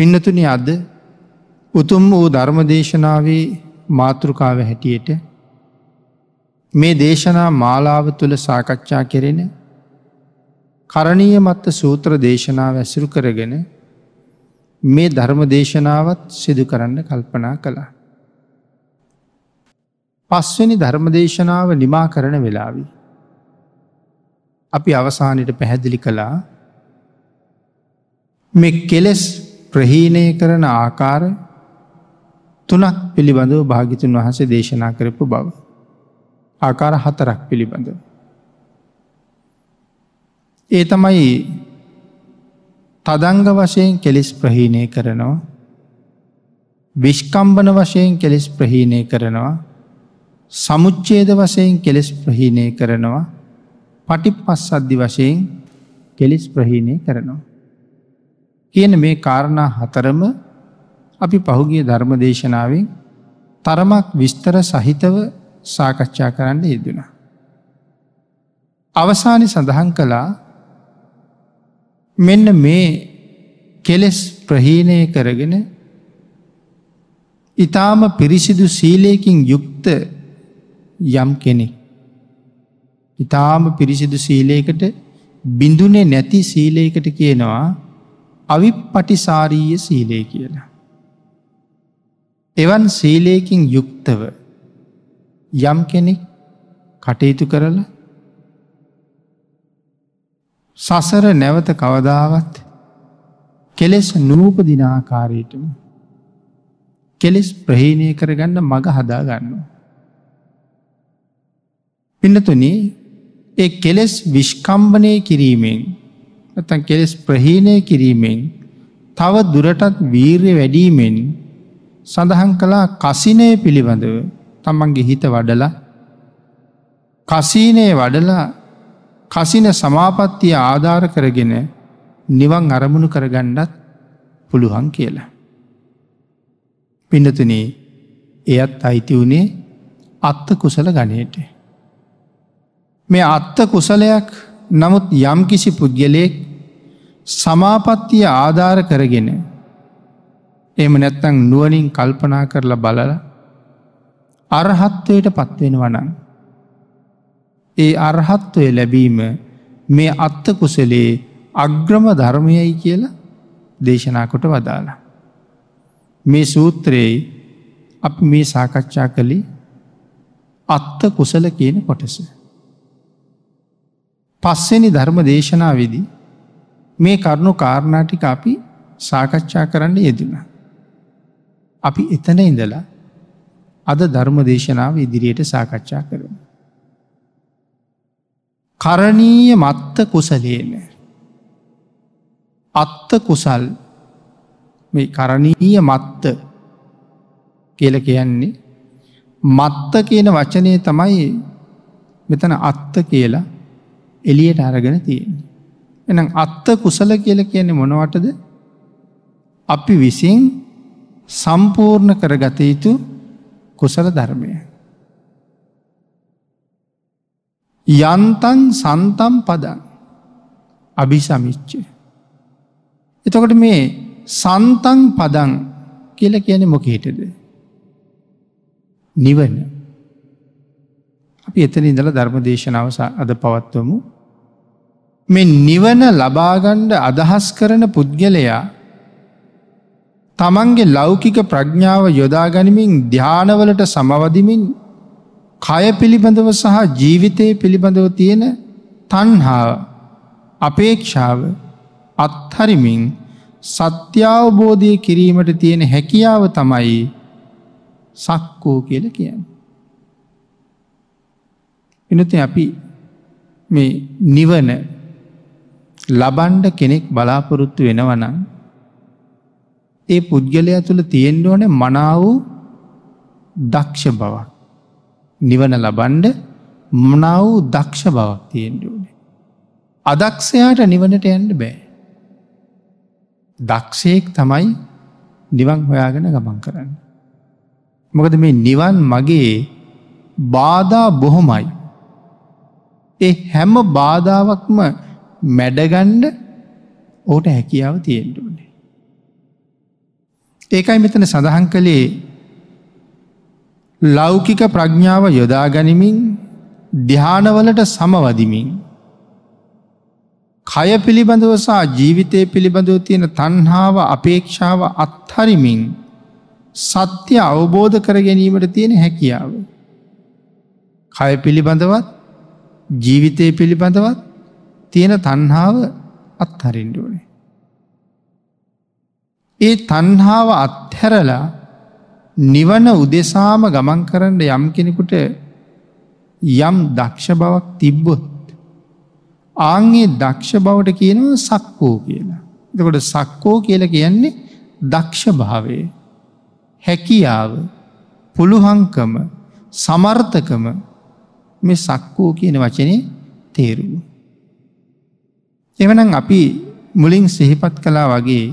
පින්නතුනි අද උතුම් වූ ධර්මදේශනාවේ මාතෘකාව හැටියට මේ දේශනා මාලාව තුළ සාකච්ඡා කෙරෙන කරණීය මත්ත සූත්‍ර දේශනාව ඇසුරු කරගෙන මේ ධර්ම දේශනාවත් සිදු කරන්න කල්පනා කළා. පස්වනි ධර්මදේශනාව නිමා කරන වෙලාවි. අපි අවසානයට පැහැදිලි කළා මෙ කෙලෙස් ප්‍රහීනය කරන ආකාර තුනක් පිළිබඳව භාගිතුන් වහසේ දේශනා කරපු බව. ආකාර හතරක් පිළිබඳව. ඒ තමයි තදංග වශයෙන් කෙලෙස් ප්‍රහීණය කරනවා විශ්කම්බන වශයෙන් කෙලෙස් ප්‍රහීණය කරනවා සමුච්චේද වශයෙන් කෙලෙස් ප්‍රහීණය කරනවා පටි පස් අද්ධි වශයෙන් කෙලෙස් ප්‍රහීණය කරනවා. කියන මේ කාරණා හතරම අපි පහුගිය ධර්ම දේශනාවෙන් තරමක් විස්තර සහිතව සාකච්ඡා කරන්න යෙදුණ. අවසානි සඳහන් කළා මෙන්න මේ කෙලෙස් ප්‍රහීණය කරගෙන ඉතාම පිරිසිදු සීලයකින් යුක්ත යම් කෙනෙක්. ඉතාම පිරිසිදු සීලයකට බිඳුනේ නැති සීලයකට කියනවා අවි පටිසාරීය සීලය කියලා. එවන් සීලයකින් යුක්තව යම් කෙනෙක් කටයුතු කරල සසර නැවත කවදාවත් කෙලෙස් නූපදිනාකාරයටම කෙලෙස් ප්‍රහීණය කරගන්න මඟ හදා ගන්නවා. පින්නතුන ඒ කෙලෙස් විශ්කම්බනය කිරීමෙන් ඇතන් කෙලෙස් ප්‍රහීණය කිරීමෙන් තව දුරටත් වීර්ය වැඩීමෙන් සඳහන් කළා කසිනය පිළිබඳව තමන්ගේ හිත වඩල කසීනය වඩලා කසින සමාපත්තිය ආධාර කරගෙන නිවන් අරමුණු කරගණ්ඩත් පුළුවන් කියලා. පිඩතුනේ එයත් අයිති වුණේ අත්ත කුසල ගනයට. මේ අත්ත කුසලයක් නමුත් යම් කිසි පුද්ගලයෙක් සමාපත්තිය ආධාර කරගෙන එම නැත්තං නුවනින් කල්පනා කරලා බලල අරහත්වයට පත්වෙන වනන්. ඒ අරහත්වය ලැබීම මේ අත්ත කුසලේ අග්‍රම ධර්මයයි කියලා දේශනාකොට වදාලා. මේ සූත්‍රයේ අප මේ සාකච්ඡා කළේ අත්ත කුසල කියන කොටස. පස්සනි ධර්ම දේශනා විදි මේ කරුණු කාරණාටික අපි සාකච්ඡා කරන්න යෙදන. අපි එතන ඉඳලා අද ධර්ම දේශනාව ඉදිරියට සාකච්ඡා කරන. කරණීය මත්ත කුසලේන. අත්ත කුසල් මේ කරණීය මත්ත කියල කියන්නේ මත්ත කියන වචනය තමයි මෙතන අත්ත කියලා එලියට අරගෙන තියෙන්නේ. එනම් අත්ත කුසල කියල කියන්නේ මොනවටද අපි විසින් සම්පූර්ණ කරගත යුතු කුසල ධර්මය. යන්තන් සන්තම් පදන් අභිසමිච්චය. එතකොට මේ සන්තන් පදන් කියල කියන මොකහිටද. නිවන අපි එතන ඉඳල ධර්ම දේශනාව අද පවත්වමු මෙ නිවන ලබාගණ්ඩ අදහස් කරන පුද්ගලයා තමන්ගේ ලෞකික ප්‍රඥාව යොදාගනිමින් ධ්‍යානවලට සමවදිමින් කය පිළිබඳව සහ ජීවිතය පිළිබඳව තියෙන තන්හාාව අපේක්ෂාව අත්හරිමින් සත්‍යාවබෝධය කිරීමට තියෙන හැකියාව තමයි සක්කෝ කියල කියන්න. එනති අපි මේ නිවන ලබන්ඩ කෙනෙක් බලාපොරොත්තු වෙනවනම් ඒ පුද්ගලය තුළ තියෙන්ඩ ඕන මනාව දක්ෂ බවක්. නිවන ලබන්ඩ මනාව දක්ෂ බවක් තියෙන්ඩ ඕනේ. අදක්ෂයාට නිවනට යන්න බෑ. දක්ෂයෙක් තමයි නිවන් හොයාගෙන ගමන් කරන්න. මොකද මේ නිවන් මගේ බාධා බොහොමයි. ඒ හැම බාධාවක්ම මැඩගණ්ඩ ඕට හැකියාව තියෙන්ටුවනේ. ඒකයි මෙතන සඳහන් කළේ ලෞකික ප්‍රඥාව යොදා ගනිමින් ධ්‍යානවලට සමවදිමින්. කය පිළිබඳව සහ ජීවිතය පිළිබඳව තියෙන තන්හාාව අපේක්ෂාව අත්හරිමින් සත්‍ය අවබෝධ කර ගැනීමට තියෙන හැකියාව. කය පිළිබඳවත් ජීවිතය පිළිබඳවත් තියෙන තන්හාාව අත්හරින්ඩුවනේ. ඒ තන්හාාව අත්හැරලා නිවන උදෙසාම ගමන් කරන්න යම් කෙනෙකුට යම් දක්ෂ බවක් තිබ්බොත්. ආංගේ දක්ෂ බවට කියනවා සක්කෝ කියලා. එතකොට සක්කෝ කියල කියන්නේ දක්ෂ භාවය. හැකියාව පුළුහංකම සමර්ථකම මේ සක්කෝ කියන වචනය තේරුණු. එවනම් අපි මුලින් සිහිපත් කලා වගේ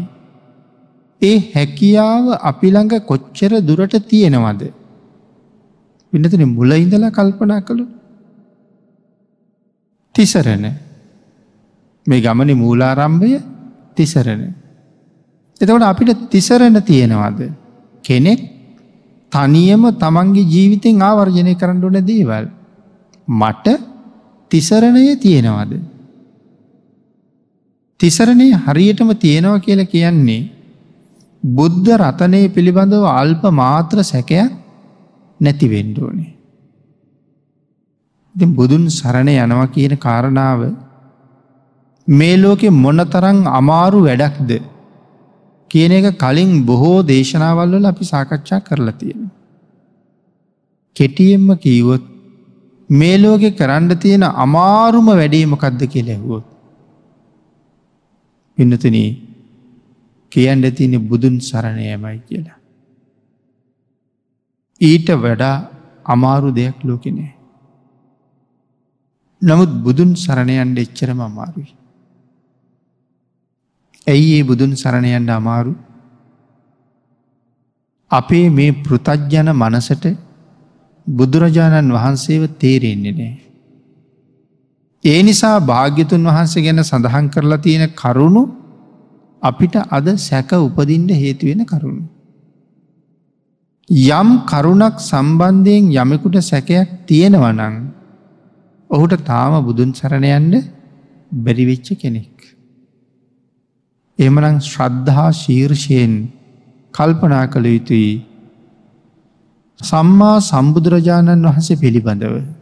ඒ හැකියාව අපිළඟ කොච්චර දුරට තියෙනවද. පිනතින මුල ඉඳලා කල්පනා කළු. තිසරණ මේ ගමන මූලාරම්භය තිසරණ. එතවට අපිට තිසරණ තියෙනවද. කෙනෙක් තනියම තමන්ගේ ජීවිතෙන් ආවර්ජනය කරන්නඩුන දේවල්. මට තිසරණය තියෙනවද. තිසරණය හරියටම තියෙනවා කියල කියන්නේ බුද්ධ රතනය පිළිබඳව අල්ප මාත්‍ර සැකයක් නැති වෙන්ඩෝනේ. ඉති බුදුන් සරණ යනවා කියන කාරණාව මේ ලෝකෙ මොනතරං අමාරු වැඩක්ද කියන එක කලින් බොහෝ දේශනාවල්වල අපි සාකච්ඡා කරලා තියෙන. කෙටියෙන්ම කීවොත් මේ ලෝකෙ කරන්න තියෙන අමාරුම වැඩීමකක්ද කියලැහුවොත්. පින්නතුනී කියන්න තියන බුදුන් සරණයමයි කියලා. ඊට වඩා අමාරු දෙයක් ලෝකෙනේ. නමුත් බුදුන් සරණයන්ට එච්චරම අමාරුයි. ඇයි ඒ බුදුන් සරණයන්ට අමාරු අපේ මේ පෘතජ්ජන මනසට බුදුරජාණන් වහන්සේව තේරෙන්නේ නෑ. ඒ නිසා භාග්‍යතුන් වහන්සේ ගැන සඳහන් කරලා තියෙන කරුණු අපිට අද සැක උපදින්ට හේතුවෙන කරුණු. යම් කරුණක් සම්බන්ධයෙන් යමකුට සැකයක් තියෙනවනං ඔහුට තාම බුදුන් සරණයන්ට බැරිවෙච්ච කෙනෙක්. එමනං ශ්‍රද්ධහා ශීර්ෂයෙන් කල්පනා කළ යුතුයි සම්මා සම්බුදුරජාණන් වහස පිළිබඳව.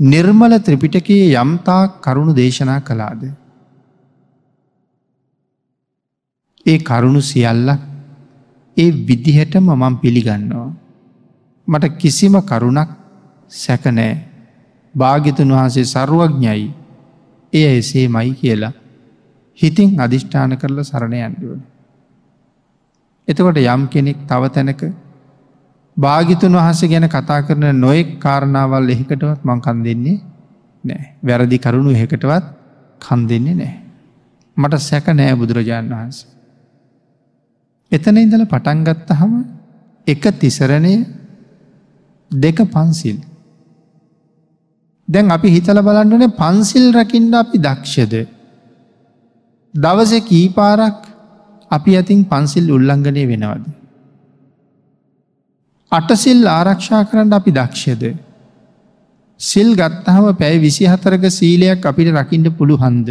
නිර්මල ත්‍රිපිටකයේ යම්තා කරුණු දේශනා කළාද. ඒ කරුණු සියල්ලක් ඒ විදිහටම මම පිළිගන්නවා. මට කිසිම කරුණක් සැකනෑ භාගිතුන් වහන්සේ සරුවඥයි එය එසේ මයි කියලා හිතින් අධිෂ්ඨාන කරල සරණ යන්ඩුවන. එතකොට යම් කෙනෙක් තව තැනක භාගිතුන් වහස ගැන කතා කරන නොයෙක් කාරණාවල් එහිකටවත් මං කන් දෙන්නේ නෑ වැරදි කරුණු එහෙකටවත් කන් දෙන්නේ නෑ. මට සැක නෑ බුදුරජාණන් වහන්සේ. එතන ඉඳල පටන්ගත්ත හම එක තිසරණය දෙක පන්සිල්. දැන් අපි හිතල බලන්නනේ පන්සිල් රකිින්ඩ අපි දක්ෂද. දවස කීපාරක් අපි අතින් පන්සිල් උල්ලංඝනය වෙනවද. අටසිල් ආරක්ෂා කරන්න අපි දක්ෂද. සිල් ගත්තහම පැයි විසි හතරක සීලයක් අපිට රකිින්ට පුළු හන්ද.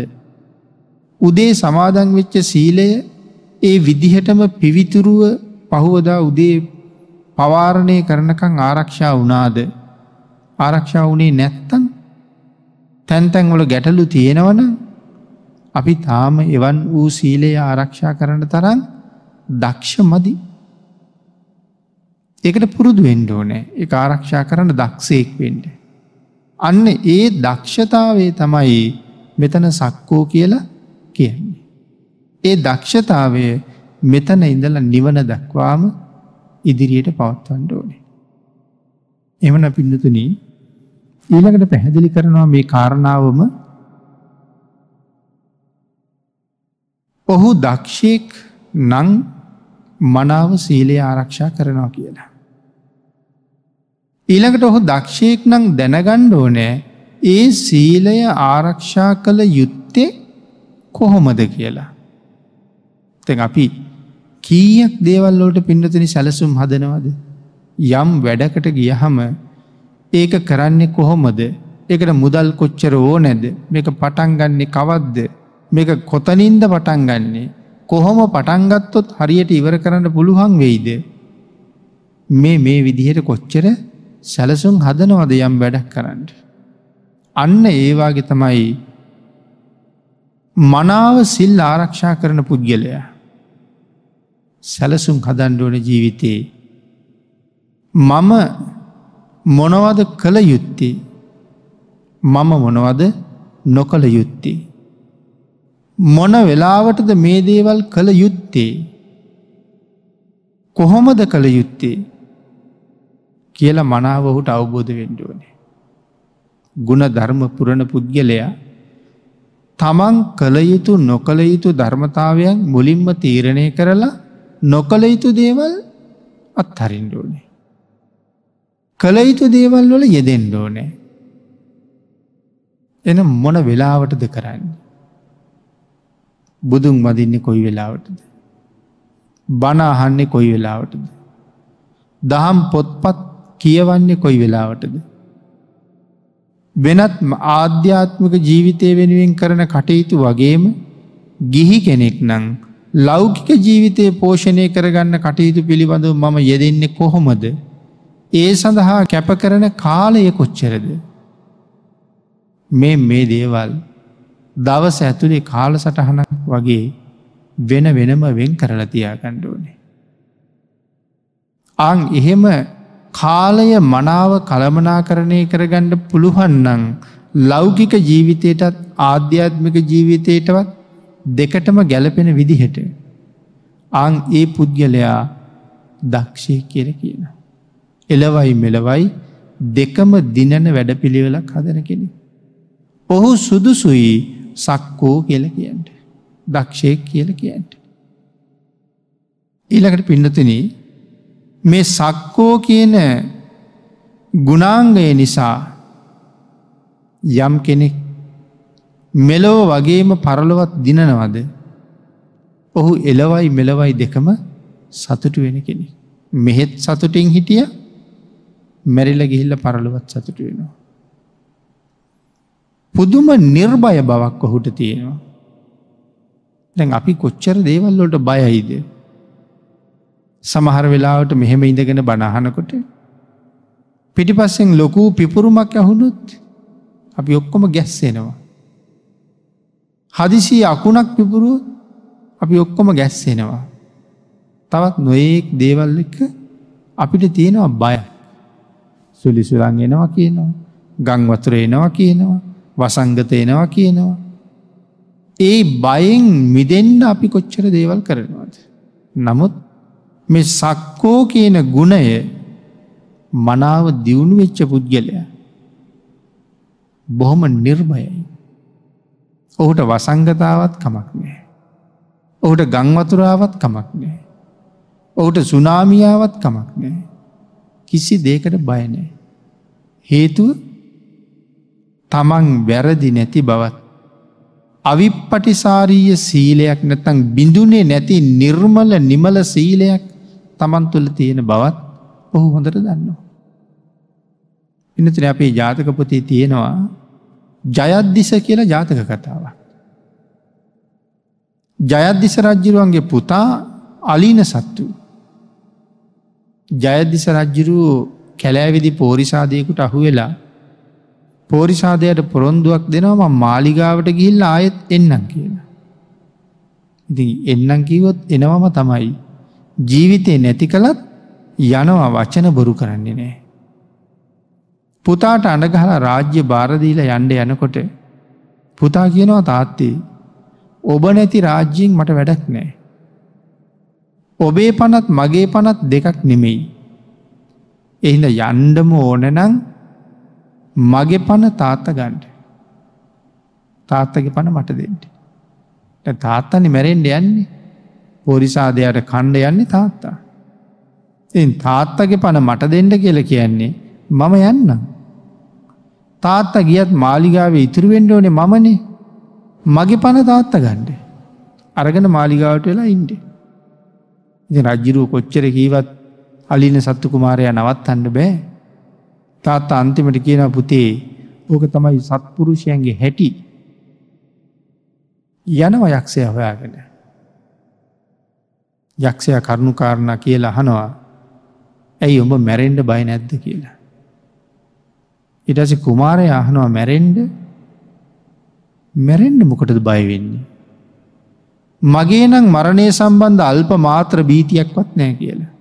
උදේ සමාදන් වෙච්ච සීලය ඒ විදිහටම පිවිතුරුව පහුවදා උදේ පවාරණය කරනකං ආරක්ෂා වනාද ආරක්ෂා වනේ නැත්තන් තැන්තැන්වල ගැටලු තියෙනවන අපි තාම එවන් වූ සීලය ආරක්ෂා කරන තරන් දක්ෂ මදි. ඒකට පුරුදු වෙන්ඩෝනෑ එක ආරක්ෂා කරන්න දක්ෂයෙක් වෙන්ඩ. අන්න ඒ දක්ෂතාවේ තමයි මෙතන සක්කෝ කියලා කියන්නේ. ඒ දක්ෂතාවය මෙතන ඉඳල නිවන දක්වාම ඉදිරියට පවත්වන්ඩ ඕනේ. එමන පිඩතුන ඊළඟට පැහැදිලි කරනවා මේ කාරණාවම ඔහු දක්ෂයෙක් නං මනාව සීලය ආරක්ෂා කරනවා කියලා. ඊළඟට ඔහු දක්ෂයෙක් නං දැනගණ්ඩ ඕනෑ ඒ සීලය ආරක්ෂා කළ යුත්තේ කොහොමද කියලා. තැන් අපි කීයක් දේවල්ලෝට පින්නතුනි සැලසුම් හදනවද. යම් වැඩකට ගියහම ඒක කරන්නේ කොහොමද ඒකට මුදල් කොච්චර ඕ නැද මේක පටන්ගන්නේ කවද්ද මේක කොතනින්ද පටන්ගන්නේ කොහොම පටන්ගත්තොත් හරියට ඉවර කරන්න පුළුවන් වෙයිද. මේ මේ විදිහට කොච්චර සැලසුම් හදනවද යම් වැඩක් කරන්න. අන්න ඒවාගේ තමයි මනාව සිල් ආරක්ෂා කරන පුද්ගලයා. සැලසුම් හදන්ඩුවන ජීවිතයේ. මම මොනවද කළ යුත්තේ මම මොනවද නොකළ යුත්තේ. මොන වෙලාවටද මේ දේවල් කළ යුත්තේ. කොහොමද කළ යුත්තේ කියලා මනාව ඔහුට අවබෝධ වෙන්ඩුවනේ. ගුණ ධර්ම පුරණ පුද්ගලයා තමන් කළ යුතු නොකළ යුතු ධර්මතාවයන් මුලින්ම තීරණය කරලා නොකළ යුතු දේවල් අත්හරින්ඩෝනේ. කළ යුතු දේවල් වල යෙදෙන්ඩෝනෑ. එන මොන වෙලාවටද කරන්න. බුදුන් වදින්නේ කොයි වෙලාවටද. බණ අහන්නේ කොයි වෙලාවටද. දහම් පොත්පත් කියවන්නේ කොයි වෙලාවටද. වෙනත් ආධ්‍යාත්මික ජීවිතය වෙනුවෙන් කරන කටයුතු වගේම ගිහි කෙනෙක් නං ලෞකික ජීවිතය පෝෂණය කරගන්න කටයුතු පිළිබඳව මම යෙදෙන්නේ කොහොමද. ඒ සඳහා කැප කරන කාලය කොච්චරද. මේ මේ දේවල් දවස ඇතුළේ කාල සටහනක් වගේ වෙන වෙනම වෙන් කරලා තියා ගණ්ඩුවනේ. අං එහෙම කාලය මනාව කළමනා කරණය කරගණ්ඩ පුළුවන්නන් ලෞකික ජීවිතයටත් ආධ්‍යාත්මික ජීවිතයටවත් දෙකටම ගැලපෙන විදිහට. අං ඒ පුද්ගලයා දක්ෂය කියර කියන. එලවයි මෙලවයි දෙකම දිනන වැඩ පිළිවෙලක් හදන කෙනෙ. ඔහු සුදුසුයි සක්කෝ කියල කියන්ට. දක්ෂය කියල කියන්ට. ඊළකට පින්නතනී මේ සක්කෝ කියන ගුණාංගය නිසා යම් කෙනෙක් මෙලෝ වගේම පරලොවත් දිනනවද ඔහු එලවයි මෙලවයි දෙකම සතුටු වෙන කෙනෙ. මෙහෙත් සතුටින් හිටිය මැරිල ගිහිල්ල පරලොවත් සතුට වෙනවා. පුදුම නිර්භය බවක් ඔහුට තියෙනවා. දැන් අපි කොච්චර දේවල්ලොට බයයිද. සමහර වෙලාවට මෙහෙම ඉඳගෙන බණහනකොට පිටිපස්සෙන් ලොකූ පිපුරුමක් ඇහුණුත් අපි ඔක්කොම ගැස්සෙනවා. හදිසි අකුණක් පිපුරුව අපි ඔක්කොම ගැස්සෙනවා. තවත් නොඒක් දේවල් එක අපිට තියෙනවා බය සුලිසුරන් එනවා කියනවා ගංවතුර එනවා කියනවා වසංගත එනවා කියනවා. ඒ බයෙන් මිදෙන්ඩ අපි කොච්චර දේවල් කරනවාද. නමුත් මෙ සක්කෝ කියන ගුණය මනාව දියුණු වෙච්ච පුද්ගලය බොහොම නිර්භයයි. ඔහුට වසංගතාවත් කමක් නෑ. ඔහුට ගංවතුරාවත් කමක් නෑ. ඔහුට සුනාමියාවත් කමක් නෑ. කිසි දේකට බයනෑ. හේතුව තමන් වැරදි නැති බවත්. අවිප්පටිසාරීය සීලයක් නැතං බිඳුනේ නැති නිර්මල නිමල සීලයක් තමන් තුළ තියෙන බවත් ඔහු හොඳට දන්නවා. එනතන අපේ ජාතකපොතේ තියෙනවා ජයද්දිස කියලා ජාතක කතාව. ජයද්දිස රජ්ජිරුවන්ගේ පුතා අලීන සත්තු. ජයද්දිස රජ්ජිරූ කැලෑවිදි පෝරිසාදයකුට අහු වෙලා පෝරිසාදයට පොරොන්දුවක් දෙනවා මාලිගාවට ගිහිල්ල ආයෙත් එන්නම් කියන. ඉති එන්නම් කිවොත් එනවම තමයි. ජීවිතය නැති කළත් යනවා වචන බොරු කරන්නේ නෑ. පුතාට අඩගහල රාජ්‍ය භාරදීල යන්ඩ යනකොට පුතා කියනවා තාත්තේ ඔබ නැති රාජ්‍යයෙන් මට වැඩක් නෑ. ඔබේ පනත් මගේ පනත් දෙකක් නෙමෙයි. එහිද යන්ඩම ඕනනං මගේ පණ තාත්ත ගණ්ඩ. තාත්තගේ පණ මට දෙෙන්ට. තාත්තනි මැරෙන්ඩ යන්නේ පොරිසාදයට කණ්ඩ යන්නේ තාත්තා. එ තාත්තගේ පණ මට දෙන්න කියල කියන්නේ මම යන්න. තාත්තා ගියත් මාලිගාවේ ඉතුරුවෙන්ඩ ඕනේ මමනේ මගේ පණ තාත්ත ගණ්ඩ. අරගෙන මාලිගාවට වෙලා ඉන්ඩ. ඉති රජ්ජිරුව කොච්චර කීවත් අලින සත්තු කුමාරය නවත්තන්න බෑ තාත් අන්තිමට කියන පුතේ ඕක තමයි සත්පුරුෂයන්ගේ හැටි යනව යක්ෂය හොයාගෙන යක්ෂය කරුණුකාරණ කියලා අහනවා ඇයි ඔබ මැරෙන්ඩ බය නැද්ද කියලා. ඉටස කුමාරය අහනවා මැරෙන්ඩ මැරෙන්ඩ මොකටද බයවෙන්නේ. මගේ නම් මරණය සම්බන්ධ අල්ප මාත්‍ර බීතියක්වත් නෑ කියලා.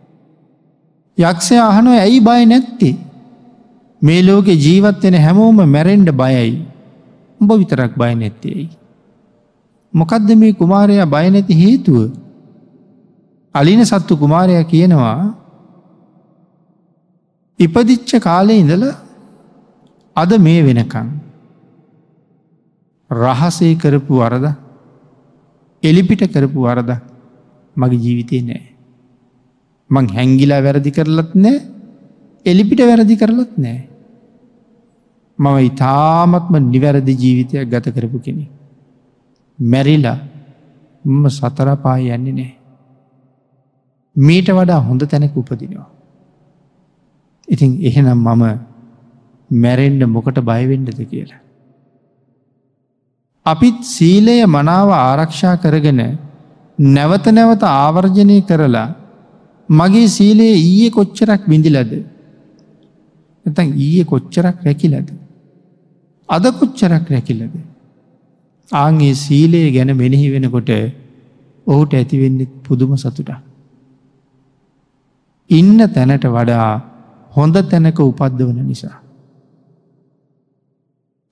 යක්ෂය අහනුව ඇයි බය නැත්තේ. මේ ලෝකෙ ජීවත්වෙන හැමෝම මැරෙන්ඩ බයයි උඹ විතරක් බය නැත්තේයි. මොකදද මේ කුමාරයා බයනැති හේතුව. අලින සත්තු කුමාරයා කියනවා ඉපදිච්ච කාලය ඉඳල අද මේ වෙනකං. රහසේ කරපු වරද එලිපිට කරපු වරද මගේ ජීවිතය නෑ. මං හැංගිලා වැරදි කරලත් නෑ එලිපිට වැරදි කරලත් නෑ. මම ඉතාමත්ම නිවැරදි ජීවිතයක් ගත කරපු කෙනෙ. මැරිලා මම සතරපා යන්නේ නෑ. මීට වඩා හොඳ තැනක උපදිනවා. ඉතින් එහෙනම් මම මැරෙන්ඩ මොකට බයවෙන්ඩද කියලා. අපිත් සීලය මනාව ආරක්ෂා කරගෙන නැවත නැවත ආවර්ජනය කරලා මගේ සීලයේ ඊයේ කොච්චරක් බිඳිලද එතන් ඊයේ කොච්චරක් රැකිලද අද කොච්චරක් රැකිලද ආගේ සීලයේ ගැන මෙනෙහි වෙනකොට ඔහුට ඇතිවෙන්නෙත් පුදුම සතුට ඉන්න තැනට වඩා හොඳ තැනක උපද්ද වන නිසා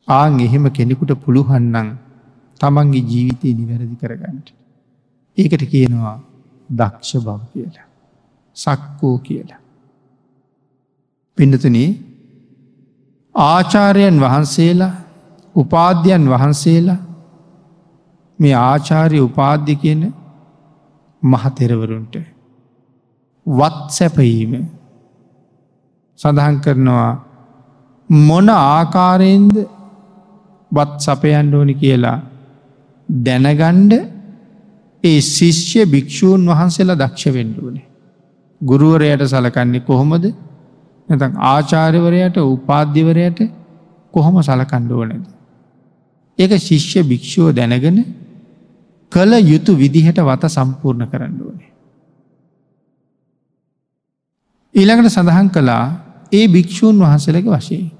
ආං එහෙම කෙනෙකුට පුළුහන්නන් තමන්ගේ ජීවිතය නිවැරදි කරගන්නට. ඒකට කියනවා දක්ෂ බව කියලා. සක්කෝ කියලා. පිඩතුන ආචාරයන් වහන්සේලා උපාධ්‍යයන් වහන්සේලා මේ ආචාරය උපාධ්‍ය කියන මහතෙරවරුන්ට වත් සැපීම සඳහන් කරනවා මොන ආකාරයෙන්ද වත් සපයන්ඩ ඕනි කියලා දැනගණ්ඩ ඒ ශිෂ්‍ය භික්‍ෂූන් වහන්සේලා දක්ෂ වෙන්ඩුවනේ. ගුරුවරයට සලකන්නේ කොහොමද නැතන් ආචාර්යවරයට උපාධ්‍යවරයට කොහොම සලකණ්ඩුවනද. ඒක ශිෂ්‍ය භික්‍ෂුව දැනගෙන කළ යුතු විදිහට වත සම්පූර්ණ කරන්න ඕනේ. ඊළඟට සඳහන් කළා ඒ භික්‍ෂූන් වහන්සලක වශයෙන්.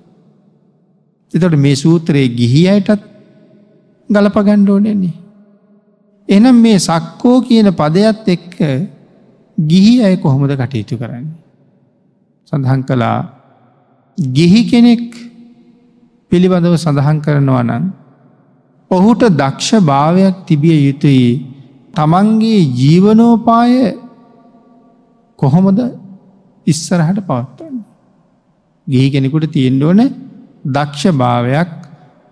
එතට මේ සූත්‍රයේ ගිහි අයටත් ගලපගණ්ඩෝනෙන්නේ. එනම් මේ සක්කෝ කියන පදයක්ත් එක්ක ගිහි අය කොහොමද කටයුතු කරන්නේ. සඳහන් කළා ගිහි කෙනෙක් පිළිබඳව සඳහන් කරනවා නම් ඔහුට දක්ෂ භාවයක් තිබිය යුතුයි තමන්ගේ ජීවනෝපාය කොහොමද ඉස්සරහට පවත්වන්න. ගිහි කෙනෙකුට තියෙන්ඩෝන දක්ෂ භාවයක්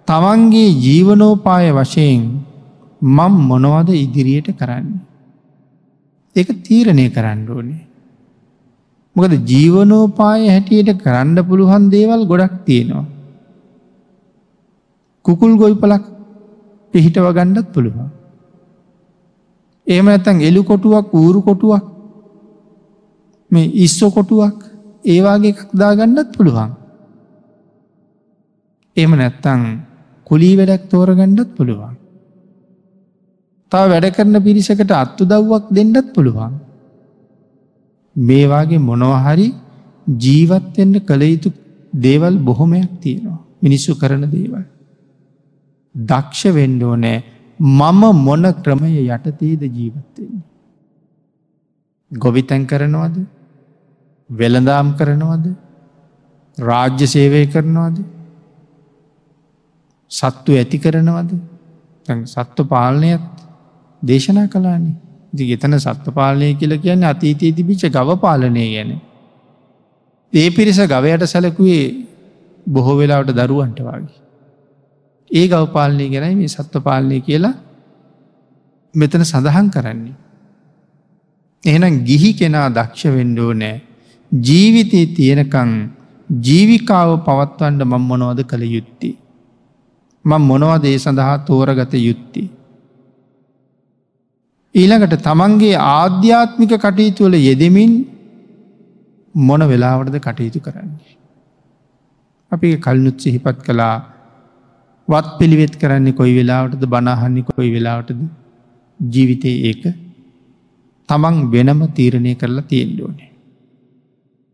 තමන්ගේ ජීවනෝපාය වශයෙන් මම් මොනවද ඉදිරියට කරන්න. ඒක තීරණය කරන්න ඕනේ. මොකද ජීවනෝපාය හැටියට කරන්න පුළුවන් දේවල් ගොඩක් තියෙනවා. කුකුල් ගොයිපලක් පිහිටව ගණ්ඩත් පුළුවන්. ඒම ඇතන් එලු කොටුවක් ඌරු කොටුවක් මේ ඉස්සො කොටුවක් ඒවාගේ එකක් දාගන්නත් පුළුවන්. එම නැත්තං කුලී වැඩක් තෝරගණ්ඩත් පුළුවන්. තා වැඩ කරන පිරිසකට අත්තු දව්වක් දෙන්නත් පුළුවන්. මේවාගේ මොනවහරි ජීවත්වෙන්න කළ යුතු දේවල් බොහොමයක් තියෙනවා මිනිස්සු කරන දේවල්. දක්ෂ වෙන්ඩෝ නෑ මම මොන ක්‍රමය යටතේද ජීවත්වෙන්නේ. ගොවිතැන් කරනවද වෙළඳාම් කරනවද රාජ්‍ය සේවය කරනවාද සත්තු ඇති කරනවද සත්ව පාලනයත් දේශනා කලානේ දි ගෙතන සත්ව පාලනය කියල කියන්න අතීතයේ තිබිච ගව පාලනය ගැන. ඒ පිරිස ගවයට සැලකුවේ බොහෝ වෙලාවට දරුවන්ට වගේ. ඒ ගව පාලනය ගැනයි මේ සත්ව පාලනය කියලා මෙතන සඳහන් කරන්නේ. එහෙනම් ගිහි කෙනා දක්ෂ වෙන්ඩෝ නෑ ජීවිතයේ තියෙනකං ජීවිකාව පවත්වන්ඩ මං මොනවද කළ යුත්තේ. මං මොනවද ඒ සඳහා තෝරගත යුත්තේ. ඊළඟට තමන්ගේ ආධ්‍යාත්මික කටයුතුවල යෙදමින් මොන වෙලාවටද කටයුතු කරන්නේ. අපි කල්නුත් සිහිපත් කළා වත් පිළිවෙත් කරන්නේ කොයි වෙලාවටද බනාහන්නේ කොයි වෙලාවටද ජීවිතය ඒක තමන් වෙනම තීරණය කරලා තියෙන්ඩෝනේ.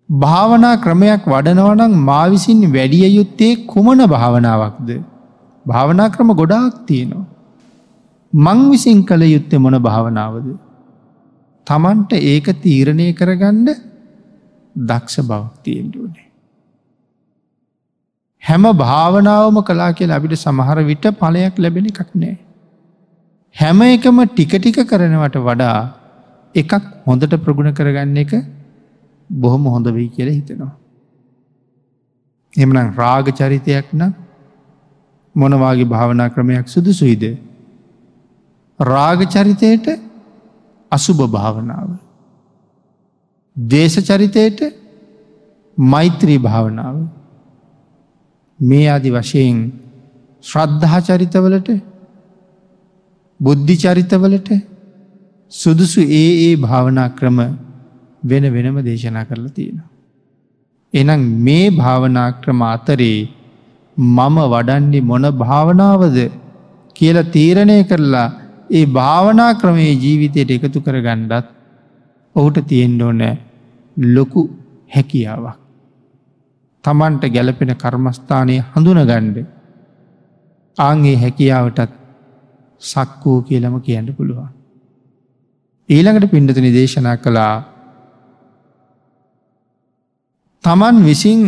භාවනා ක්‍රමයක් වඩනවනං මා විසින් වැඩිය යුත්තේ කුමන භාවනාවක්ද. භාවනා ක්‍රම ගොඩාක් තියෙනවා. මං විසින් කළ යුත්තේ මොන භාවනාවද. තමන්ට ඒක තීරණය කරගන්න දක්ෂ බවක් තියෙන්ඩුවනේ. හැම භාවනාවම කලා කියලා අපිට සමහර විට පලයක් ලැබෙන එකක් නෑ. හැම එකම ටික ටික කරනවට වඩා එකක් හොඳට ප්‍රගුණ කරගන්න එක බොහොම හොඳ වෙයි කියල හිතෙනවා. එමනම් රාග චරිතයක් නම් මොනවාගේ භාවනා ක්‍රමයක් සුදුසුයිද. රාග චරිතයට අසුභ භාවනාව. දේශ චරිතයට මෛත්‍රී භාවනාව. මේ අදි වශයෙන් ශ්‍රද්ධහා චරිතවලට බුද්ධි චරිතවලට සුදුසු ඒ ඒ භාවනා ක්‍රම වෙන වෙනම දේශනා කරලා තියෙන. එනම් මේ භාවනා ක්‍රම අතරේ මම වඩන්නේ මොන භාවනාවද කියල තීරණය කරලා ඒ භාවනා ක්‍රමේ ජීවිතයට එකතු කර ගණ්ඩත් ඔහුට තියෙන්ඩෝන ලොකු හැකියාවක්. තමන්ට ගැලපෙන කර්මස්ථානය හඳුන ගණ්ඩ ආන්ගේ හැකියාවටත් සක්කෝ කියලම කියන්න පුළුවන්. ඊළඟට පිඩතුනි දේශනා කළා තමන් විසින්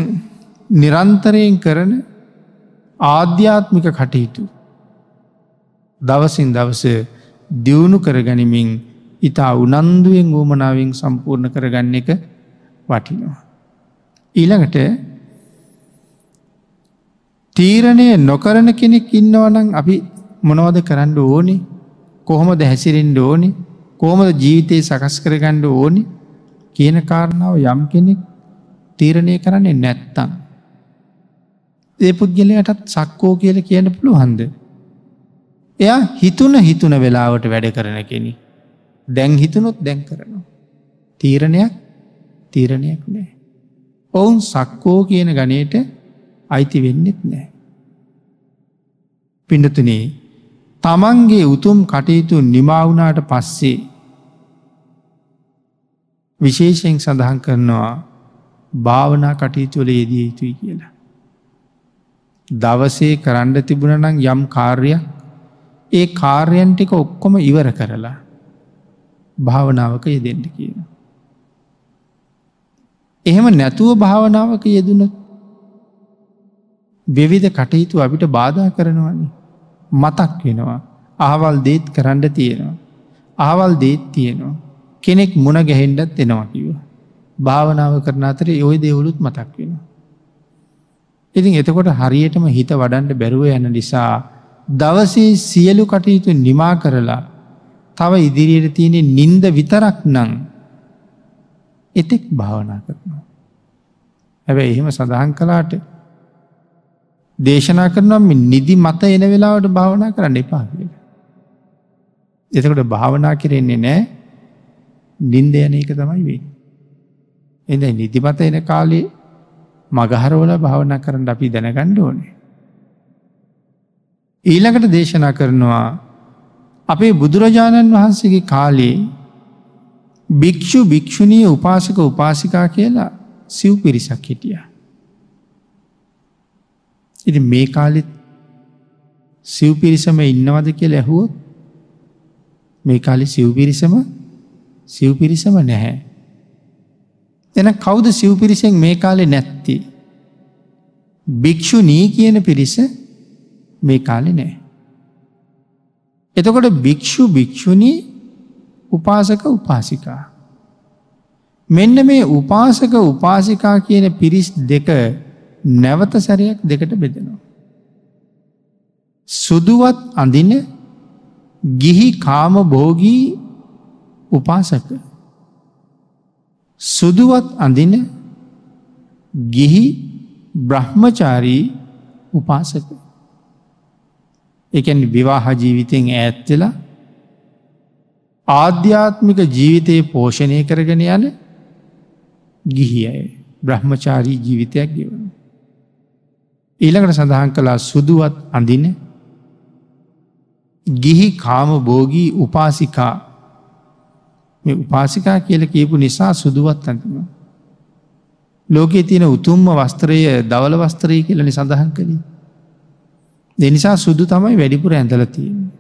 නිරන්තරයෙන් කරන ආධ්‍යාත්මික කටයුතු දවසින් දවස දියුණු කරගනිමින් ඉතා උනන්දුවෙන් ගෝමනාවෙන් සම්පූර්ණ කරගන්න එක වටිනවා. ඊළඟට තීරණය නොකරන කෙනෙක් ඉන්නවනම් අපි මොනවද කරන්න ඕනි? කොහොමද හැසිරෙන්ඩ ඕනි? කොහොමද ජීවිතයේ සකස් කරගණ්ඩ ඕනි? කියන කාරණාව යම් කෙනෙක් තීරණය කරන්නේ නැත්තං. ඒ පුද්ගලයටත් සක්කෝ කියල කියන්න පුළුවන්ද. එයා හිතුන හිතුන වෙලාවට වැඩ කරන කෙනෙ. දැන් හිතුනොත් දැන් කරනවා. තීරණයක් තීරණයක් නෑ. ඔවුන් සක්කෝ කියන ගනයට අයිති වෙන්නෙත් නෑ. පිඩතුනේ තමන්ගේ උතුම් කටයුතු නිමාවුනාට පස්සේ විශේෂයෙන් සඳහන් කරනවා භාවනා කටයුතුවල යෙදිය යුතුයි කියලා. දවසේ කරන්න තිබුණනං යම් කාර්යක් ඒ කාර්යන් ටික ඔක්කොම ඉවර කරලා භාවනාවක යෙදෙන්ට කියන. එහෙම නැතුව භාවනාවක යෙදුනොත් බෙවිධ කටයුතු අපිට බාධා කරනවානේ මතක් වෙනවා ආවල් දේත් කරන්න තියෙනවා. ආවල් දේත් තියෙනවා. කෙනෙක් මුණ ගැහෙන්ඩත් එනවා කිව. භාවනාව කරන අතර ඔය දෙවුලුත් මතක් වෙන. ඉතින් එතකොට හරියටම හිත වඩන්ඩ බැරුව යන නිසා දවසේ සියලු කටයුතු නිමා කරලා තව ඉදිරියට තියෙනෙ නින්ද විතරක් නං එතෙක් භාවනා කරනවා. හැබැ එහෙම සඳහන් කලාට දේශනා කරනම් නිදි මත එන වෙලාවට භාවනා කරන්න එපා කියල. එතකොට භාවනා කරෙන්නේ නෑ නින්දයන එක තමයි වේ. එද නිදිමත එන කාලේ මගහරවල භාවනා කරන්න අපි දැනගණ්ඩ ඕනේ. ඊළඟට දේශනා කරනවා අපේ බුදුරජාණන් වහන්සේගේ කාලේ භික්‍ෂු භික්‍ෂුණී උපාසක උපාසිකා කියලා සිව් පිරිසක් හිටිය. ඉති මේ කාලෙත් සිව් පිරිසම ඉන්නවද කිය ඇහුවොත් මේ කාලි සිව් පිරිසම සිව් පිරිසම නැහැ. එන කෞුද සිව් පිරිසෙන් මේ කාලෙ නැත්ති. භික්‍ෂු නී කියන පිරිස මේ කාලෙ නෑ. එතකොට භික්‍ෂු භික්‍ෂුණී උපාසක උපාසිකා. මෙන්න මේ උපාසක උපාසිකා කියන පිරිස් දෙක නැවත සැරයක් දෙකට බෙදෙනවා. සුදුවත් අඳින ගිහි කාම බෝගී උපාසක. සුදුවත් අඳින ගිහි බ්‍රහ්මචාරී උපාසක. එකන් විවාහ ජීවිතයෙන් ඈත්වෙලා ආධ්‍යාත්මික ජීවිතයේ පෝෂණය කරගෙන යන ගිහි අය බ්‍රහ්මචාරී ජීවිතයක් ගෙවන. ඊළඟට සඳහන් කලා සුදුවත් අඳින ගිහි කාම බෝගී උපාසිකා මේ උපාසිකා කියල කියපු නිසා සුදුවත් අඳිනවා. ලෝකයේ තියෙන උතුම්ම වස්ත්‍රය දවල වස්ත්‍රය කියලනි සඳහන් කළින්. දෙනිසා සුදු තමයි වැඩිපුර ඇඳල තියෙන.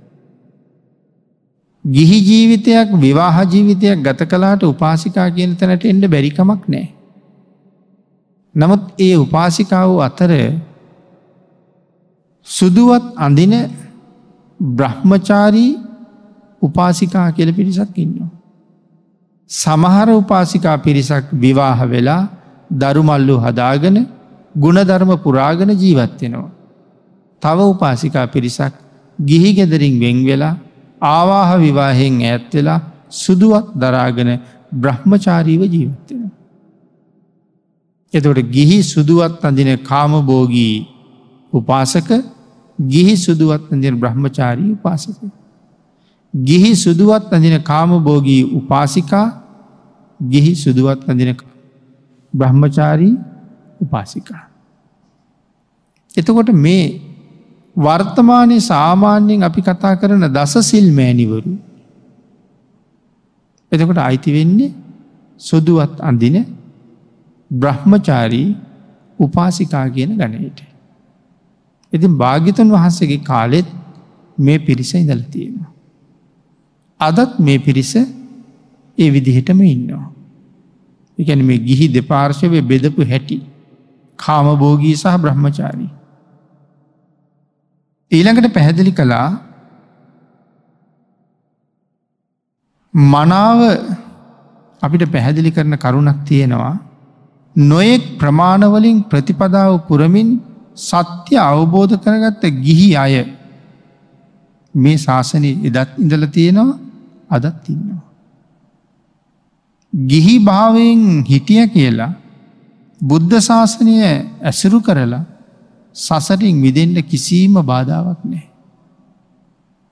ගිහි ජීවිතයක් විවාහ ජීවිතයක් ගත කලාට උපාසිකා කියන තැනට එන්ඩ බැරිකමක් නෑ. නමුත් ඒ උපාසිකාව අතර සුදුවත් අඳින බ්‍රහ්මචාරී උපාසිකා කියල පිරිසක් ඉන්නවා. සමහර උපාසිකා පිරිසක් විවාහ වෙලා දරුමල්ලු හදාගෙන ගුණධර්ම පුරාගෙන ජීවත්වෙනවා. තව උපාසිකා පිරිසක් ගිහි ගෙදරින් වෙංවෙලා ආවාහ විවාහෙන් ඇත්වෙලා සුදුවත් දරාගෙන බ්‍රහ්මචාරීව ජීවත්වෙන. එතකොට ගිහි සුදුවත් අඳින කාමබෝගී උපාසක ගිහි සුදුවත් අඳින බ්‍රහ්මචාරී උපාසක. ගිහි සුදුවත් අඳින කාමබෝගී උපාසිකා ගිහි සුදුවත් අඳින බ්‍රහ්මචාරී උපාසිකා. එතකොට මේ වර්තමානය සාමාන්‍යයෙන් අපි කතා කරන දස සිල් මෑනිවරු. එතකොට අයිති වෙන්නේ සුදුවත් අඳින බ්‍රහ්මචාරී උපාසිකා කියන ගණයට. ඉතින් භාගිතන් වහන්සගේ කාලෙත් මේ පිරිස ඉඳල තියෙනවා. අදත් මේ පිරිස ඒ විදිහටම ඉන්නවා. එකැන මේ ගිහි දෙපාර්ශවය බෙදපු හැටි කාමබෝගී සහ බ්‍රහ්මචාරී. ඊළඟට පැහැදිලි කළා මනාව අපිට පැහැදිලි කරන කරුණක් තියෙනවා නොයෙක් ප්‍රමාණවලින් ප්‍රතිපදාව පුරමින් සත්‍ය අවබෝධ කරගත්ත ගිහි අය මේ ශාසනය එදත් ඉඳල තියෙනවා අදත් ඉන්නවා. ගිහි භාවයෙන් හිටිය කියලා බුද්ධ ශාසනය ඇසුරු කරලා සසරින් විදෙන්ට කිසිීම බාධාවක් නෑ.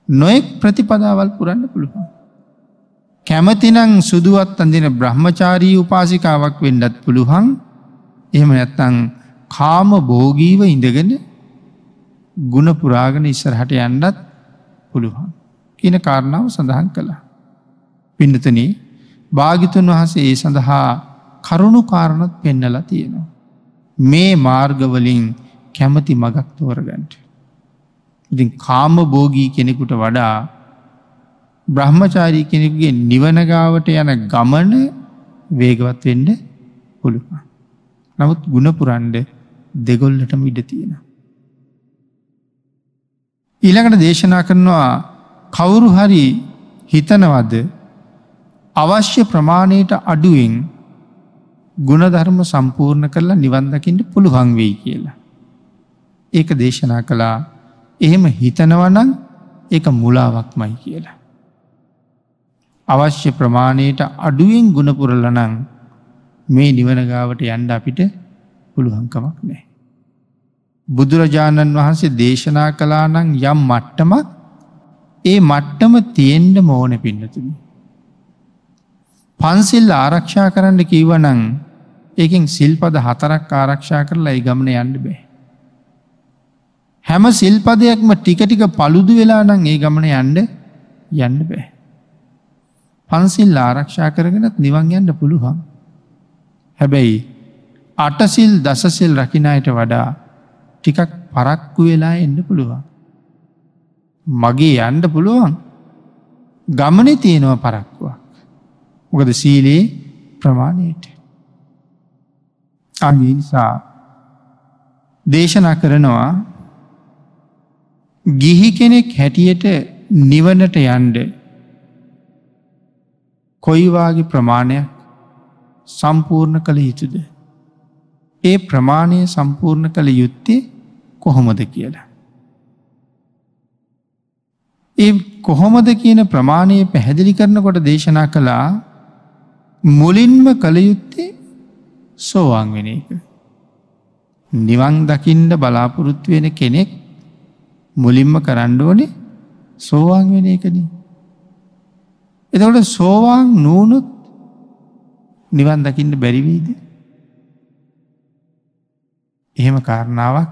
නොෙක් ප්‍රතිපදාවල් පුරන්න පුළුවන්. කැමතිනං සුදුවත් අඳින බ්‍රහ්මචාරී උපාසිකාවක් වෙන්නත් පුළුවන් එහෙම නැත්තං කාම බෝගීව ඉඳගෙන ගුණ පුරාගෙන ඉස්සරහට යන්නත් පුළුවන්. කියන කාරණාව සඳහන් කළා. පිඩතන භාගිතුන් වහසේ ඒ සඳහා කරුණු කාරණත් පෙන්නලා තියෙනවා. මේ මාර්ගවලින් කැමති මගක් තෝරගන්ට. ඉතින් කාම බෝගී කෙනෙකුට වඩා බ්‍රහ්මචාරී කෙනෙකුගේ නිවනගාවට යන ගමන වේගවත් වෙන්ඩ පුළුවන්. නමුත් ගුණපුරන්ඩ දෙගොල්ලටම ඉඩ තියෙන. ඊළඟට දේශනා කරනවා කවුරු හරි හිතනවද අවශ්‍ය ප්‍රමාණයට අඩුවෙන් ගුණධර්ම සම්පූර්ණ කරලා නිවන්දකින්ට පුළුවන් වෙයි කියලා. ඒක දේශනා කළා එහෙම හිතනවනං එක මුලාවක්මයි කියලා. අවශ්‍ය ප්‍රමාණයට අඩුවෙන් ගුණපුරලනං මේ නිවනගාවට යන්ඩ අපිට පුළුවන්කමක් නෑ. බුදුරජාණන් වහන්සේ දේශනා කලානං යම් මට්ටමක් ඒ මට්ටම තියෙන්ඩ මෝන පින්නතුනි. පන්සිල් ආරක්ෂා කරන්න කීවනං ඒකින් සිල්පද හතරක් ආරක්ෂා කරලා ඒ ගමන යන්න බෑ. හැම සිල්පදයක්ම ටිකටික පළුදු වෙලා නං ඒ ගමන යන්ඩ යන්න බෑ. පන්සිල් ආරක්ෂා කරගෙනත් නිවන් යන්න පුළුවන්. හැබැයි අටසිල් දසසිල් රකිනායට වඩා ටිකක් පරක්කු වෙලා එන්න පුළුවන්. මගේ යන්ඩ පුළුවන් ගමන තියෙනව පරක්කුවක්. මොකද සීලයේ ප්‍රමාණයට. අනිසා දේශනා කරනවා ගිහි කෙනෙක් හැටියට නිවනට යන්ඩ කොයිවාගේ ප්‍රමාණයක් සම්පූර්ණ කළ යුතුද. ඒ ප්‍රමාණය සම්පූර්ණ කළ යුත්තේ කොහොමද කියලා. ඒ කොහොමද කියන ප්‍රමාණය පැහැදිලි කරනකොට දේශනා කළා මුලින්ම කළ යුත්තේ සෝවාන් වෙන එක. නිවන් දකිින්ට බලාපොරොත්තු වෙන කෙනෙක් මුලින්ම කරන්න ඕනේ සෝවාන් වෙන එකන. එතකොට සෝවාන් නූනුත් නිවන් දකින්න බැරිවීද. එහෙම කාරණාවක්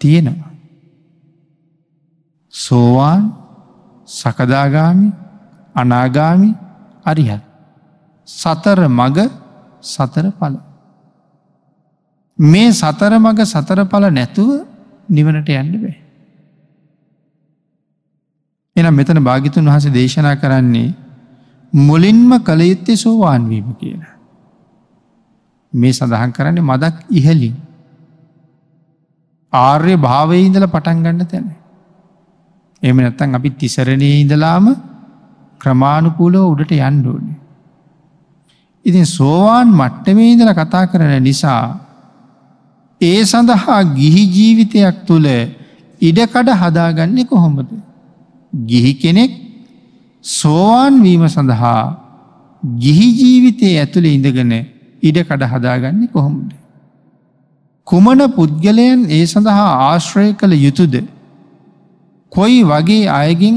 තියෙනවා. සෝවාන් සකදාගාමි අනාගාමි අරිහත්. සතර මග සතර පල. මේ සතර මග සතර පල නැතුව නිවනට යන්න බෑ. එනම් මෙතන භාගිතුන් වහස දේශනා කරන්නේ මුලින්ම කළයුත්තේ සෝවාන්වීම කියලා. මේ සඳහන් කරන්නේ මදක් ඉහලින්. ආර්ය භාවය ඉඳල පටන් ගන්න තැන. එම නැත්තන් අපි තිසරණය ඉඳලාම ක්‍රමාණුකූලෝ උඩට යන්ඩෝනේ. ඉතින් සෝවාන් මට්ටමේ ඉඳල කතා කරන නිසා ඒ සඳහා ගිහි ජීවිතයක් තුළ ඉඩකඩ හදාගන්නේ කොහොමද. ගිහි කෙනෙක් සෝවාන් වීම සඳහා ගිහි ජීවිතය ඇතුළ ඉඳගෙන ඉඩකඩ හදාගන්නේ කොහොමද. කුමන පුද්ගලයන් ඒ සඳහා ආශ්‍රය කළ යුතුද. කොයි වගේ අයගින්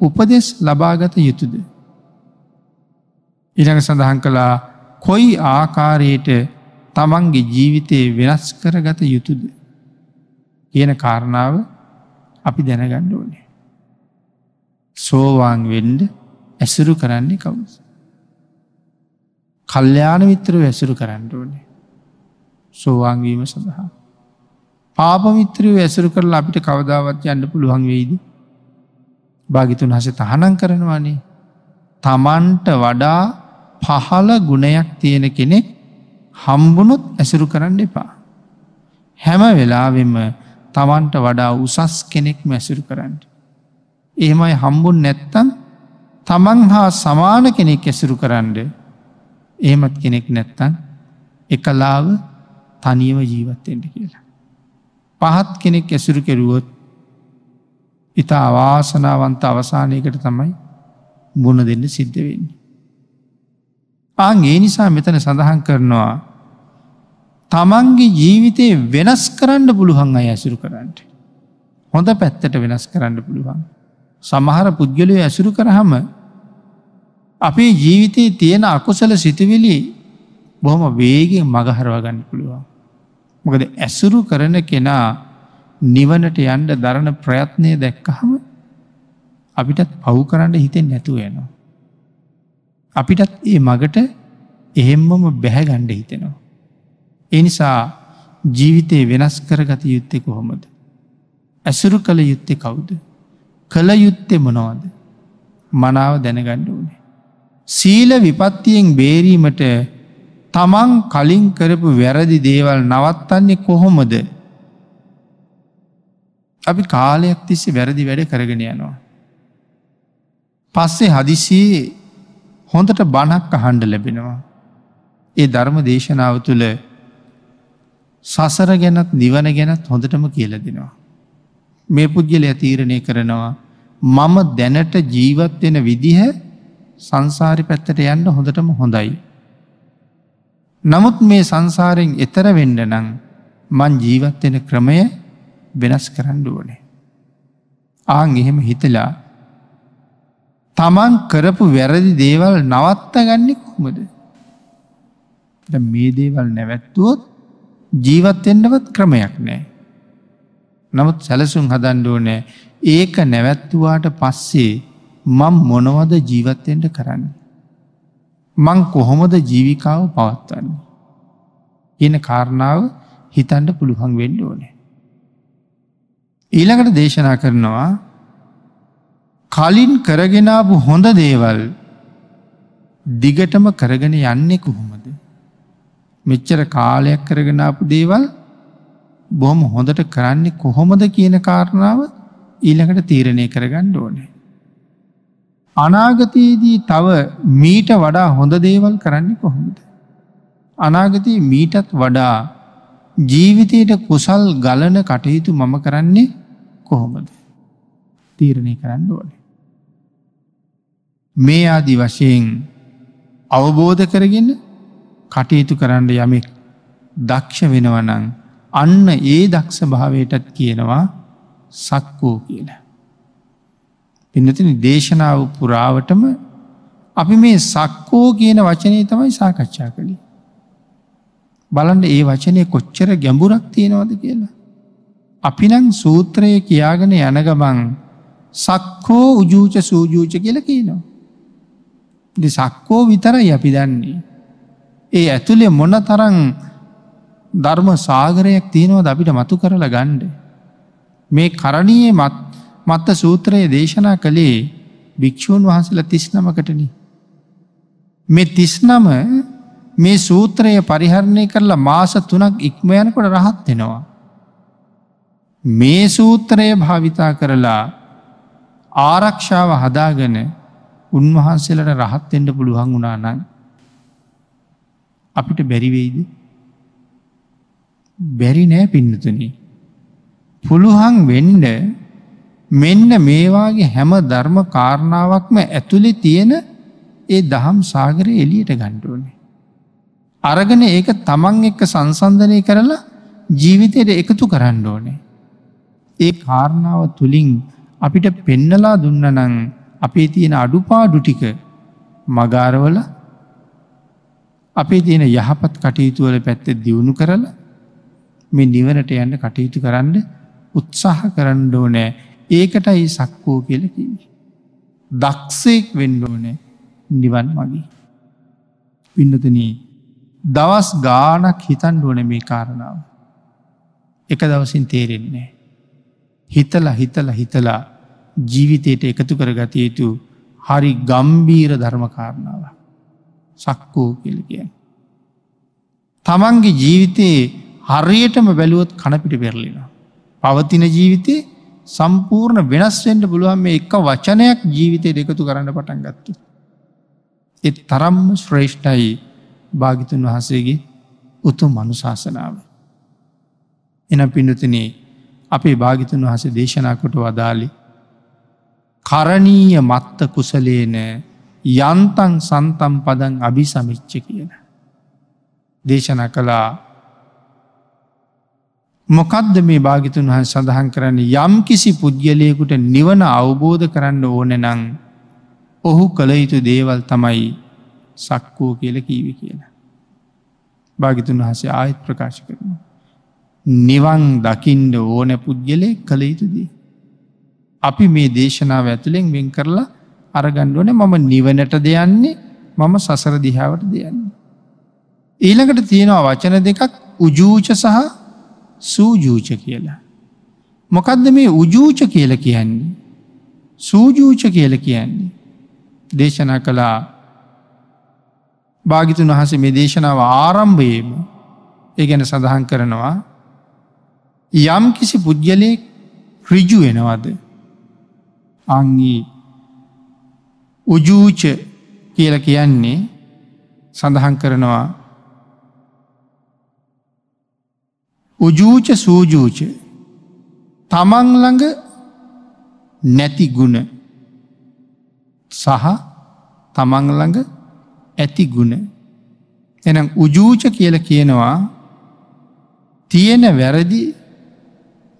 උපදෙස් ලබාගත යුතුද. ඉළඟ සඳහන් කළා කොයි ආකාරයට තමන්ගේ ජීවිතය වෙනස් කරගත යුතුද කියන කාරණාව අපි දැනගණ්ඩ ඕනේ. සෝවාන් වෙන්ඩ ඇසුරු කරන්නේ කවුස. කල්්‍යයාන මිත්‍රව ඇසුරු කරන්න ඕනේ. සෝවාන්වීම සඳහා. පාපමිත්‍රව ඇසුරු කරලා අපිට කවදාවත් යන්න පුළුවන් වෙයිද. භාගිතුන් හස තහනන් කරනවානේ. තමන්ට වඩා පහල ගුණයක් තියෙන කෙනෙක් හම්බුණොත් ඇසුරු කරන්න එපා. හැම වෙලාවෙම තමන්ට වඩා උසස් කෙනෙක් මැසුරු කරන්න. එහෙමයි හම්බුන් නැත්තන් තමන් හා සමාන කෙනෙක් ඇසුරු කරන්න එහෙමත් කෙනෙක් නැත්තන් එකලාව තනියම ජීවත්තෙන්ට කියලා. පහත් කෙනෙක් ඇසුරු කෙරුවොත් ඉතා අවාසනාවන්ත අවසානයකට තමයි ගුණ දෙන්න සිද්ධ වෙන්නේ. ආං ඒ නිසා මෙතන සඳහන් කරනවා තමන්ගේ ජීවිතය වෙනස් කරන්න පුළුවන් අය ඇසුරු කරන්නට. හොඳ පැත්තට වෙනස් කරන්න පුළුවන්. සමහර පුද්ගලය ඇසුරු කරහම අපේ ජීවිතයේ තියෙන අකුසල සිතුවිලි බොහොම වේගෙන් මගහරවාගන්න පුළුවන්. මොකද ඇසුරු කරන කෙනා නිවනට යන්ඩ දරණ ප්‍රයත්නය දැක්කහම අපිටත් පව් කරන්න හිතෙන් නැතුව යනවා. අපිටත් ඒ මගට එහෙම්මම බැහැගණ්ඩ හිතෙනවා. එනිසා ජීවිතය වෙනස් කරගත යුත්තෙ කොහොමද. ඇසුරු කළ යුත්තෙ කවුද. කළ යුත්තෙ මොනවද. මනාව දැනගණ්ඩ ඕනේ. සීල විපත්තියෙන් බේරීමට තමන් කලින් කරපු වැරදි දේවල් නවත්තන්නේ කොහොමද. අපි කාලයක් තිස්සේ වැරදි වැඩ කරගෙන යනවා. පස්සේ හදිසියේ හොඳට බණක් අහන්ඩ ලැබෙනවා. ඒ ධර්ම දේශනාව තුළ සසර ගැනත් නිවන ගැනත් හොඳටම කියල දෙනවා. මේ පුද්ගලය තීරණය කරනවා මම දැනට ජීවත්වෙන විදිහ සංසාරි පැත්තට යන්න හොඳටම හොඳයි. නමුත් මේ සංසාරයෙන් එතර වෙන්ඩ නං මං ජීවත්වෙන ක්‍රමය වෙනස් කරන්න ඕනේ. ආං එහෙම හිතලා තමන් කරපු වැරදි දේවල් නවත්ත ගන්න කොමද. මේ දේවල් නැවැත්තුවොත් ජීවත්වෙන්ඩවත් ක්‍රමයක් නෑ. නමුත් සැලසුම් හදන්ඩෝ නෑ ඒක නැවැත්තුවාට පස්සේ මං මොනවද ජීවත්වෙන්ට කරන්න. මං කොහොමද ජීවිකාව පවත්වන්න. එන කාරණාව හිතන්ඩ පුළුවන් වෙන්ඩ ඕනේ. ඊළඟට දේශනා කරනවා කලින් කරගෙනාපු හොඳ දේවල් දිගටම කරගෙන යන්නේ කොහොමද. මෙච්චර කාලයක් කරගෙනාපු දේවල් බොහොම හොඳට කරන්නේ කොහොමද කියන කාරණාව ඊළඟට තීරණය කරගන්න ඕනේ. අනාගතයේදී තව මීට වඩා හොඳ දේවල් කරන්නේ කොහොමද. අනාගතයේ මීටත් වඩා ජීවිතයට කුසල් ගලන කටයුතු මම කරන්නේ කොහොමද. තීරණය කරන්න ඕනේ. මේ ආදි වශයෙන් අවබෝධ කරගෙන කටයුතු කරන්න යමෙක් දක්ෂ වෙනවනං අන්න ඒ දක්ෂ භාවයටත් කියනවා සක්කෝ කියල. පිනතින දේශනාව පුරාවටම අපි මේ සක්කෝ කියන වචනය තමයි සාකච්ඡා කළේ. බලන්ට ඒ වචනය කොච්චර ගැඹුරක් තියෙනවද කියලා. අපිනං සූත්‍රය කියාගෙන යන ගමන් සක්කෝ උජූච සූජූච කියල කියනවා. දි සක්කෝ විතරයි අපි දන්නේ. ඒ ඇතුළේ මොන තරං ධර්ම සාගරයක් තියෙනවද අපිට මතු කරලා ගණ්ඩ. මේ කරණයේ මත් මත්ත සූත්‍රයේ දේශනා කළේ භික්‍ෂූන් වහන්සල තිස් නමකටන. මෙ තිස්නම මේ සූත්‍රය පරිහරණය කරලා මාස තුනක් ඉක්මයනකොට රහත් වෙනවා. මේ සූත්‍රය භාවිතා කරලා ආරක්ෂාව හදාගන උන්වහන්සේලට රහත්තෙන්ට පුළුවන් වුණා නං අපිට බැරිවෙයිද බැරි නෑ පින්නතුන පුළුවන් වෙන්ඩ මෙන්න මේවාගේ හැම ධර්ම කාරණාවක්ම ඇතුළෙ තියෙන ඒ දහම් සාගරය එලියට ගණ්ඩුවනේ. අරගෙන ඒක තමන් එක්ක සංසන්ධනය කරලා ජීවිතයට එකතු කරන්න ඕනේ. ඒ කාරණාව තුළින් අපිට පෙන්නලා දුන්නනං අපේ තියෙන අඩුපාඩු ටික මගාරවල අපේ තියෙන යහපත් කටයුතුවල පැත්ත දියුණු කරලා මේ නිවනට යන්න කටයුතු කරන්න උත්සාහ කරන්න ඕනෑ ඒකටයි සක්කෝ කියලකිවි. දක්ෂයෙක් වෙන්න ඕනෑ නිවන් මගේ. පින්නතනී දවස් ගානක් හිතන් ඕන මේ කාරණාව. එක දවසින් තේරෙන්නේ. හිතලා හිතලා හිතලා ජීවිතයට එකතු කර ගත යුතු හරි ගම්බීර ධර්මකාරණාව. සක්කෝ කියල කිය. තමන්ගේ ජීවිතයේ හරියටම බැලුවොත් කණපිට පෙරලින. පවතින ජීවිතය සම්පූර්ණ වෙනස්වෙන්ට පුළුවන් මේ එක වචනයක් ජීවිතය එකතු කරන්න පටන් ගත්තු. එත් තරම්ම ශ්‍රේෂ්ඨයි භාගිතුන් වහසේගේ උතු මනුශාසනාව. එන පිඩුතනේ අපේ භාගිතුන් වහස දේශනාකොට වදාලි. කරණීය මත්ත කුසලේන යන්තන් සන්තම් පදන් අභි සමිච්ච කියන. දේශන කළා මොකදද මේ භාගිතුන් වහන් සඳහන් කරන්න යම් කිසි පුද්ගලයකුට නිවන අවබෝධ කරන්න ඕන නං ඔහු කළ යුතු දේවල් තමයි සක්කෝ කියල කීවි කියන. භාගිතුන් වහසේ ආයත් ප්‍රකාශ කරනවා. නිවන් දකිින්ඩ ඕන පුද්ගලය කළ යුතුදී. අපි මේ දේශනාව ඇතුළෙන් වෙන් කරලා අරගණ්ඩුවන මම නිවනට දෙයන්නේ මම සසර දිහාවට දෙයන්නේ. ඊළඟට තියෙනවා වචන දෙකක් උජූච සහ සූජූච කියලා. මොකදද මේ උජූච කියල කියන්නේ. සූජූච කියල කියන්නේ. දේශනා කළා භාගිතුන් වහස මේ දේශනාව ආරම්භයේම ඒ ගැන සඳහන් කරනවා යම් කිසි පුද්ගලයෙක් රිජු වෙනවද අංගී උජූච කියල කියන්නේ සඳහන් කරනවා උජූච සූජූච තමන්ළඟ නැති ගුණ සහ තමන්ළඟ ඇති ගුණ. එනම් උජූච කියල කියනවා තියෙන වැරදි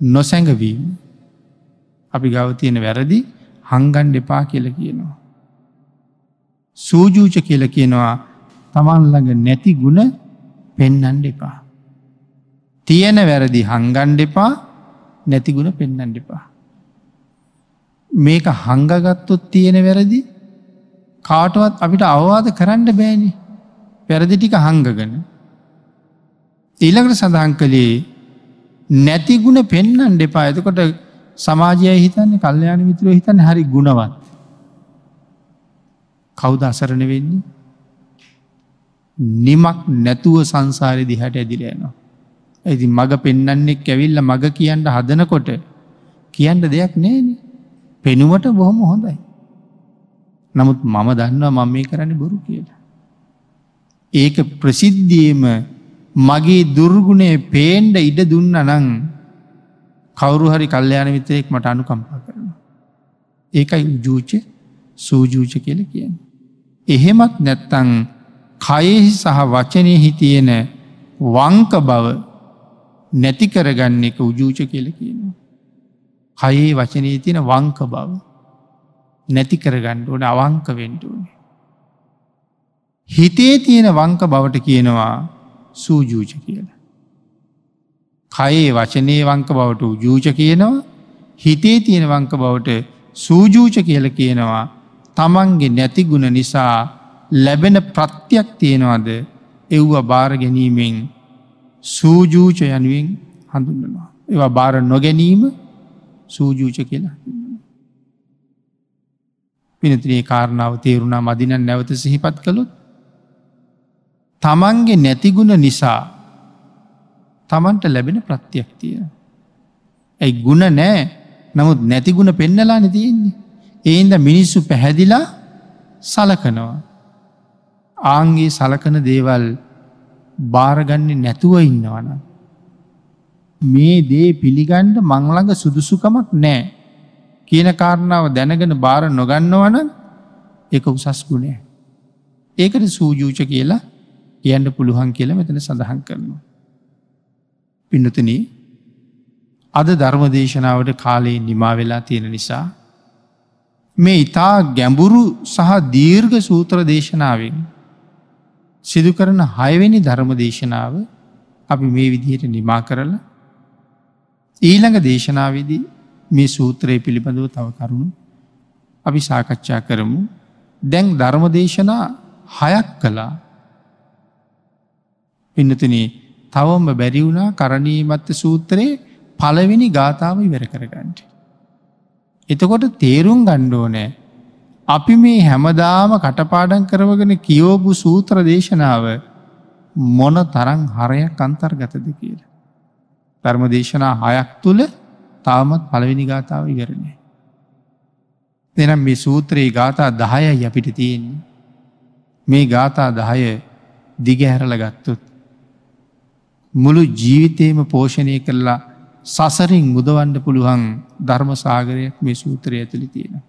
නොසැඟවීම. අපි ගව තියෙන වැරදි හංගන් දෙපා කියල කියනවා. සූජූච කියල කියනවා තමන්ළඟ නැති ගුණ පෙන්නන් දෙපා. තියෙන වැරදි හංගන් දෙපා නැතිගුණ පෙන්නන් දෙපා. මේක හංගගත්තොත් තියෙන වැරදි කාටුවත් අපිට අවවාද කරන්න බෑනි පැරදි ටික හංගගන. ඊළඟට සඳහන් කළේ නැතිගුණ පෙන්නන් දෙපා ඇතකොට සමාජය හිතන්නේ කල්්‍යයාන මිත්‍රව හිතන්න හරි ගුණවත්. කෞද අසරණ වෙන්නේ. නිමක් නැතුව සංසාරය දිහට ඇදිලයනවා. ඇති මඟ පෙන්නන්නෙක් ඇවිල්ල මඟ කියන්න හදනකොට කියන්න දෙයක් නේන පෙනුවට බොහොම හොඳයි. නමුත් මම දන්නවා මම මේ කරන්න බොරු කියලා. ඒක ප්‍රසිද්ධියම මගේ දුර්ගුණේ පේන්ඩ ඉඩ දුන්න නං කවරු හරි කල්්‍යයාන විතරෙක් මට අනුකම්පා කරන. ඒකයි උජූච සූජූච කියල කියන. එහෙමත් නැත්තං කයෙහි සහ වචනයෙහි තියෙන වංක බව නැති කරගන්න එක උජූච කියල කියනවා. කයේ වචනය තියෙන වංක බව. නැති කරගණ්ඩුවන අවංක වෙන්ඩුවනේ. හිතේ තියෙන වංක බවට කියනවා සූජූච කියලා. කයේ වචනය වංක බවට ජූච කියනවා හිතේ තියෙන වංක බවට සූජූච කියල කියනවා තමන්ගේ නැතිගුණ නිසා ලැබෙන ප්‍රත්‍යයක් තියෙනවාද එව්ව බාර ගැනීමෙන් සූජූච යනුවෙන් හඳුන්නවා. ඒවා බාර නොගැනීම සූජූච කියලා. පිනතිනේ කාරණාව තේරුණා මදින නැවත සිහිපත් කළොත් තමන්ගේ නැතිගුණ නිසා තමන්ට ලැබෙන ප්‍රත්‍යක්තිය. ඇයි ගුණ නෑ නමුත් නැතිගුණ පෙන්නලා නතියෙන්නේ. ඒන්ද මිනිස්සු පැහැදිලා සලකනවා. ආන්ගේ සලකන දේවල් භාරගන්නේ නැතුව ඉන්නවන. මේ දේ පිළිගණ්ඩ මංලඟ සුදුසුකමක් නෑ. කියන කාරණාව දැනගෙන භාර නොගන්නවන එක උසස් ගුණේ. ඒකට සූජූච කියලා කියන්න පුළුවන් කියල මෙතන සඳහන් කරනවා. පින්නතන අද ධර්මදේශනාවට කාලයේ නිමා වෙලා තියෙන නිසා මේ ඉතා ගැඹුරු සහ දීර්ඝ සූත්‍ර දේශනාවෙන් සිදු කරන හයවෙනි ධර්ම දේශනාව අපි මේ විදිහයට නිමා කරලා ඊළඟ දේශනාවදී මේ සූත්‍රය පිළිබඳව තව කරුණු අපි සාකච්ඡා කරමු. දැන් ධර්මදේශනා හයක් කලා පින්නතුන තවම බැරි වුණා කරණීමත්ත සූත්‍රයේ පලවෙනි ගාථාව ඉවර කරගන්නට. එතකොට තේරුම් ගණ්ඩෝනෑ අපි මේ හැමදාම කටපාඩන් කරවගෙන කියෝපු සූත්‍ර දේශනාව මොන තරං හරයක් අන්තර්ගතද කියල. ධර්ම දේශනා හයක් තුළ තාමත් පළවෙනි ගාථාව ඉවරණය. දෙනම් මේ සූත්‍රයේ ගාථා දහයයි අපිට තියෙන්නේ. මේ ගාථා දහය දිගහැරල ගත්තුත්. මුළු ජීවිතයම පෝෂණය කරලා සසරින් මුදවන්ඩ පුළුවන් ධර්ම සාගරයක් මේ සූත්‍රය ඇතුළි තියෙනවා.